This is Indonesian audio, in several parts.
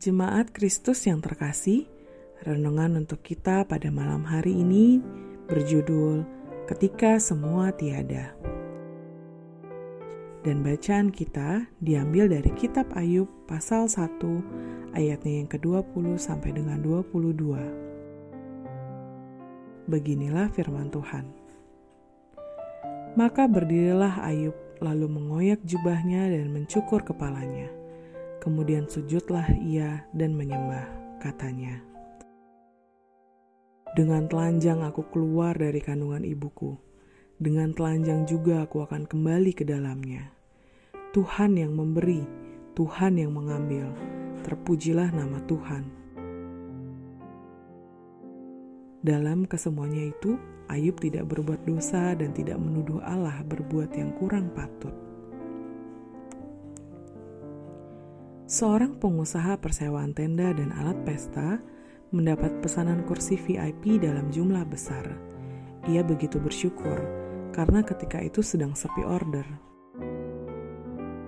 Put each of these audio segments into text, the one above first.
Jemaat Kristus yang terkasih, renungan untuk kita pada malam hari ini berjudul Ketika Semua Tiada. Dan bacaan kita diambil dari kitab Ayub pasal 1 ayatnya yang ke-20 sampai dengan 22. Beginilah firman Tuhan. Maka berdirilah Ayub lalu mengoyak jubahnya dan mencukur kepalanya Kemudian sujudlah ia dan menyembah, katanya. Dengan telanjang aku keluar dari kandungan ibuku. Dengan telanjang juga aku akan kembali ke dalamnya. Tuhan yang memberi, Tuhan yang mengambil. Terpujilah nama Tuhan. Dalam kesemuanya itu, Ayub tidak berbuat dosa dan tidak menuduh Allah berbuat yang kurang patut. Seorang pengusaha persewaan tenda dan alat pesta mendapat pesanan kursi VIP dalam jumlah besar. Ia begitu bersyukur karena ketika itu sedang sepi order.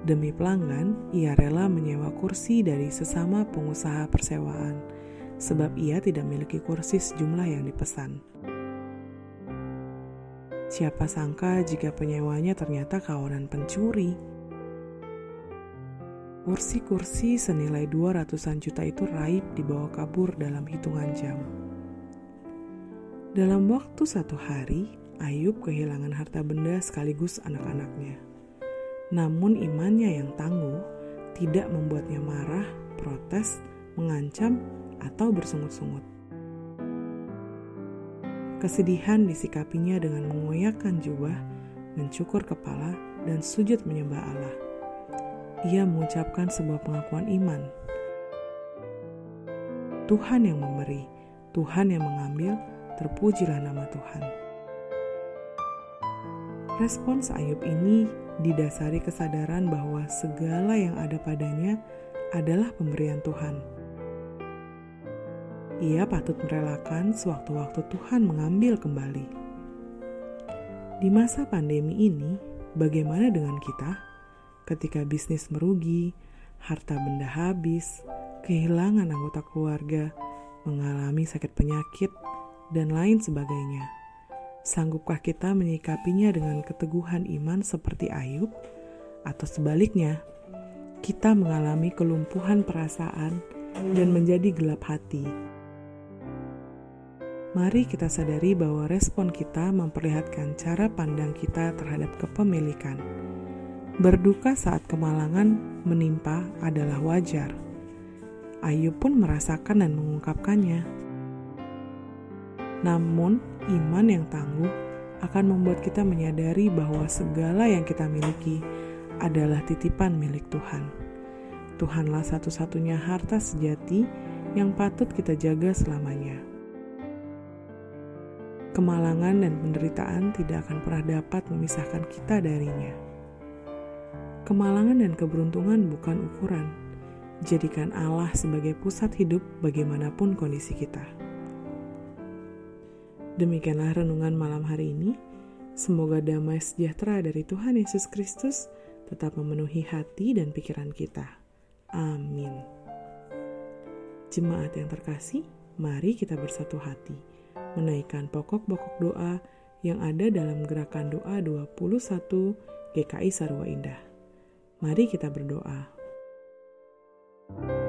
Demi pelanggan, ia rela menyewa kursi dari sesama pengusaha persewaan sebab ia tidak memiliki kursi sejumlah yang dipesan. Siapa sangka jika penyewanya ternyata kawanan pencuri? Kursi-kursi senilai 200-an juta itu raib dibawa kabur dalam hitungan jam. Dalam waktu satu hari, Ayub kehilangan harta benda sekaligus anak-anaknya. Namun imannya yang tangguh tidak membuatnya marah, protes, mengancam, atau bersungut-sungut. Kesedihan disikapinya dengan mengoyakkan jubah, mencukur kepala, dan sujud menyembah Allah ia mengucapkan sebuah pengakuan iman. Tuhan yang memberi, Tuhan yang mengambil, terpujilah nama Tuhan. Respons Ayub ini didasari kesadaran bahwa segala yang ada padanya adalah pemberian Tuhan. Ia patut merelakan sewaktu-waktu Tuhan mengambil kembali. Di masa pandemi ini, bagaimana dengan kita? Ketika bisnis merugi, harta benda habis, kehilangan anggota keluarga, mengalami sakit penyakit, dan lain sebagainya. Sanggupkah kita menyikapinya dengan keteguhan iman seperti Ayub, atau sebaliknya, kita mengalami kelumpuhan perasaan dan menjadi gelap hati? Mari kita sadari bahwa respon kita memperlihatkan cara pandang kita terhadap kepemilikan Berduka saat kemalangan menimpa adalah wajar. Ayub pun merasakan dan mengungkapkannya. Namun, iman yang tangguh akan membuat kita menyadari bahwa segala yang kita miliki adalah titipan milik Tuhan. Tuhanlah satu-satunya harta sejati yang patut kita jaga selamanya. Kemalangan dan penderitaan tidak akan pernah dapat memisahkan kita darinya. Kemalangan dan keberuntungan bukan ukuran. Jadikan Allah sebagai pusat hidup bagaimanapun kondisi kita. Demikianlah renungan malam hari ini. Semoga damai sejahtera dari Tuhan Yesus Kristus tetap memenuhi hati dan pikiran kita. Amin. Jemaat yang terkasih, mari kita bersatu hati menaikkan pokok-pokok doa yang ada dalam gerakan doa 21 GKI Sarwa Indah. Mari kita berdoa. thank you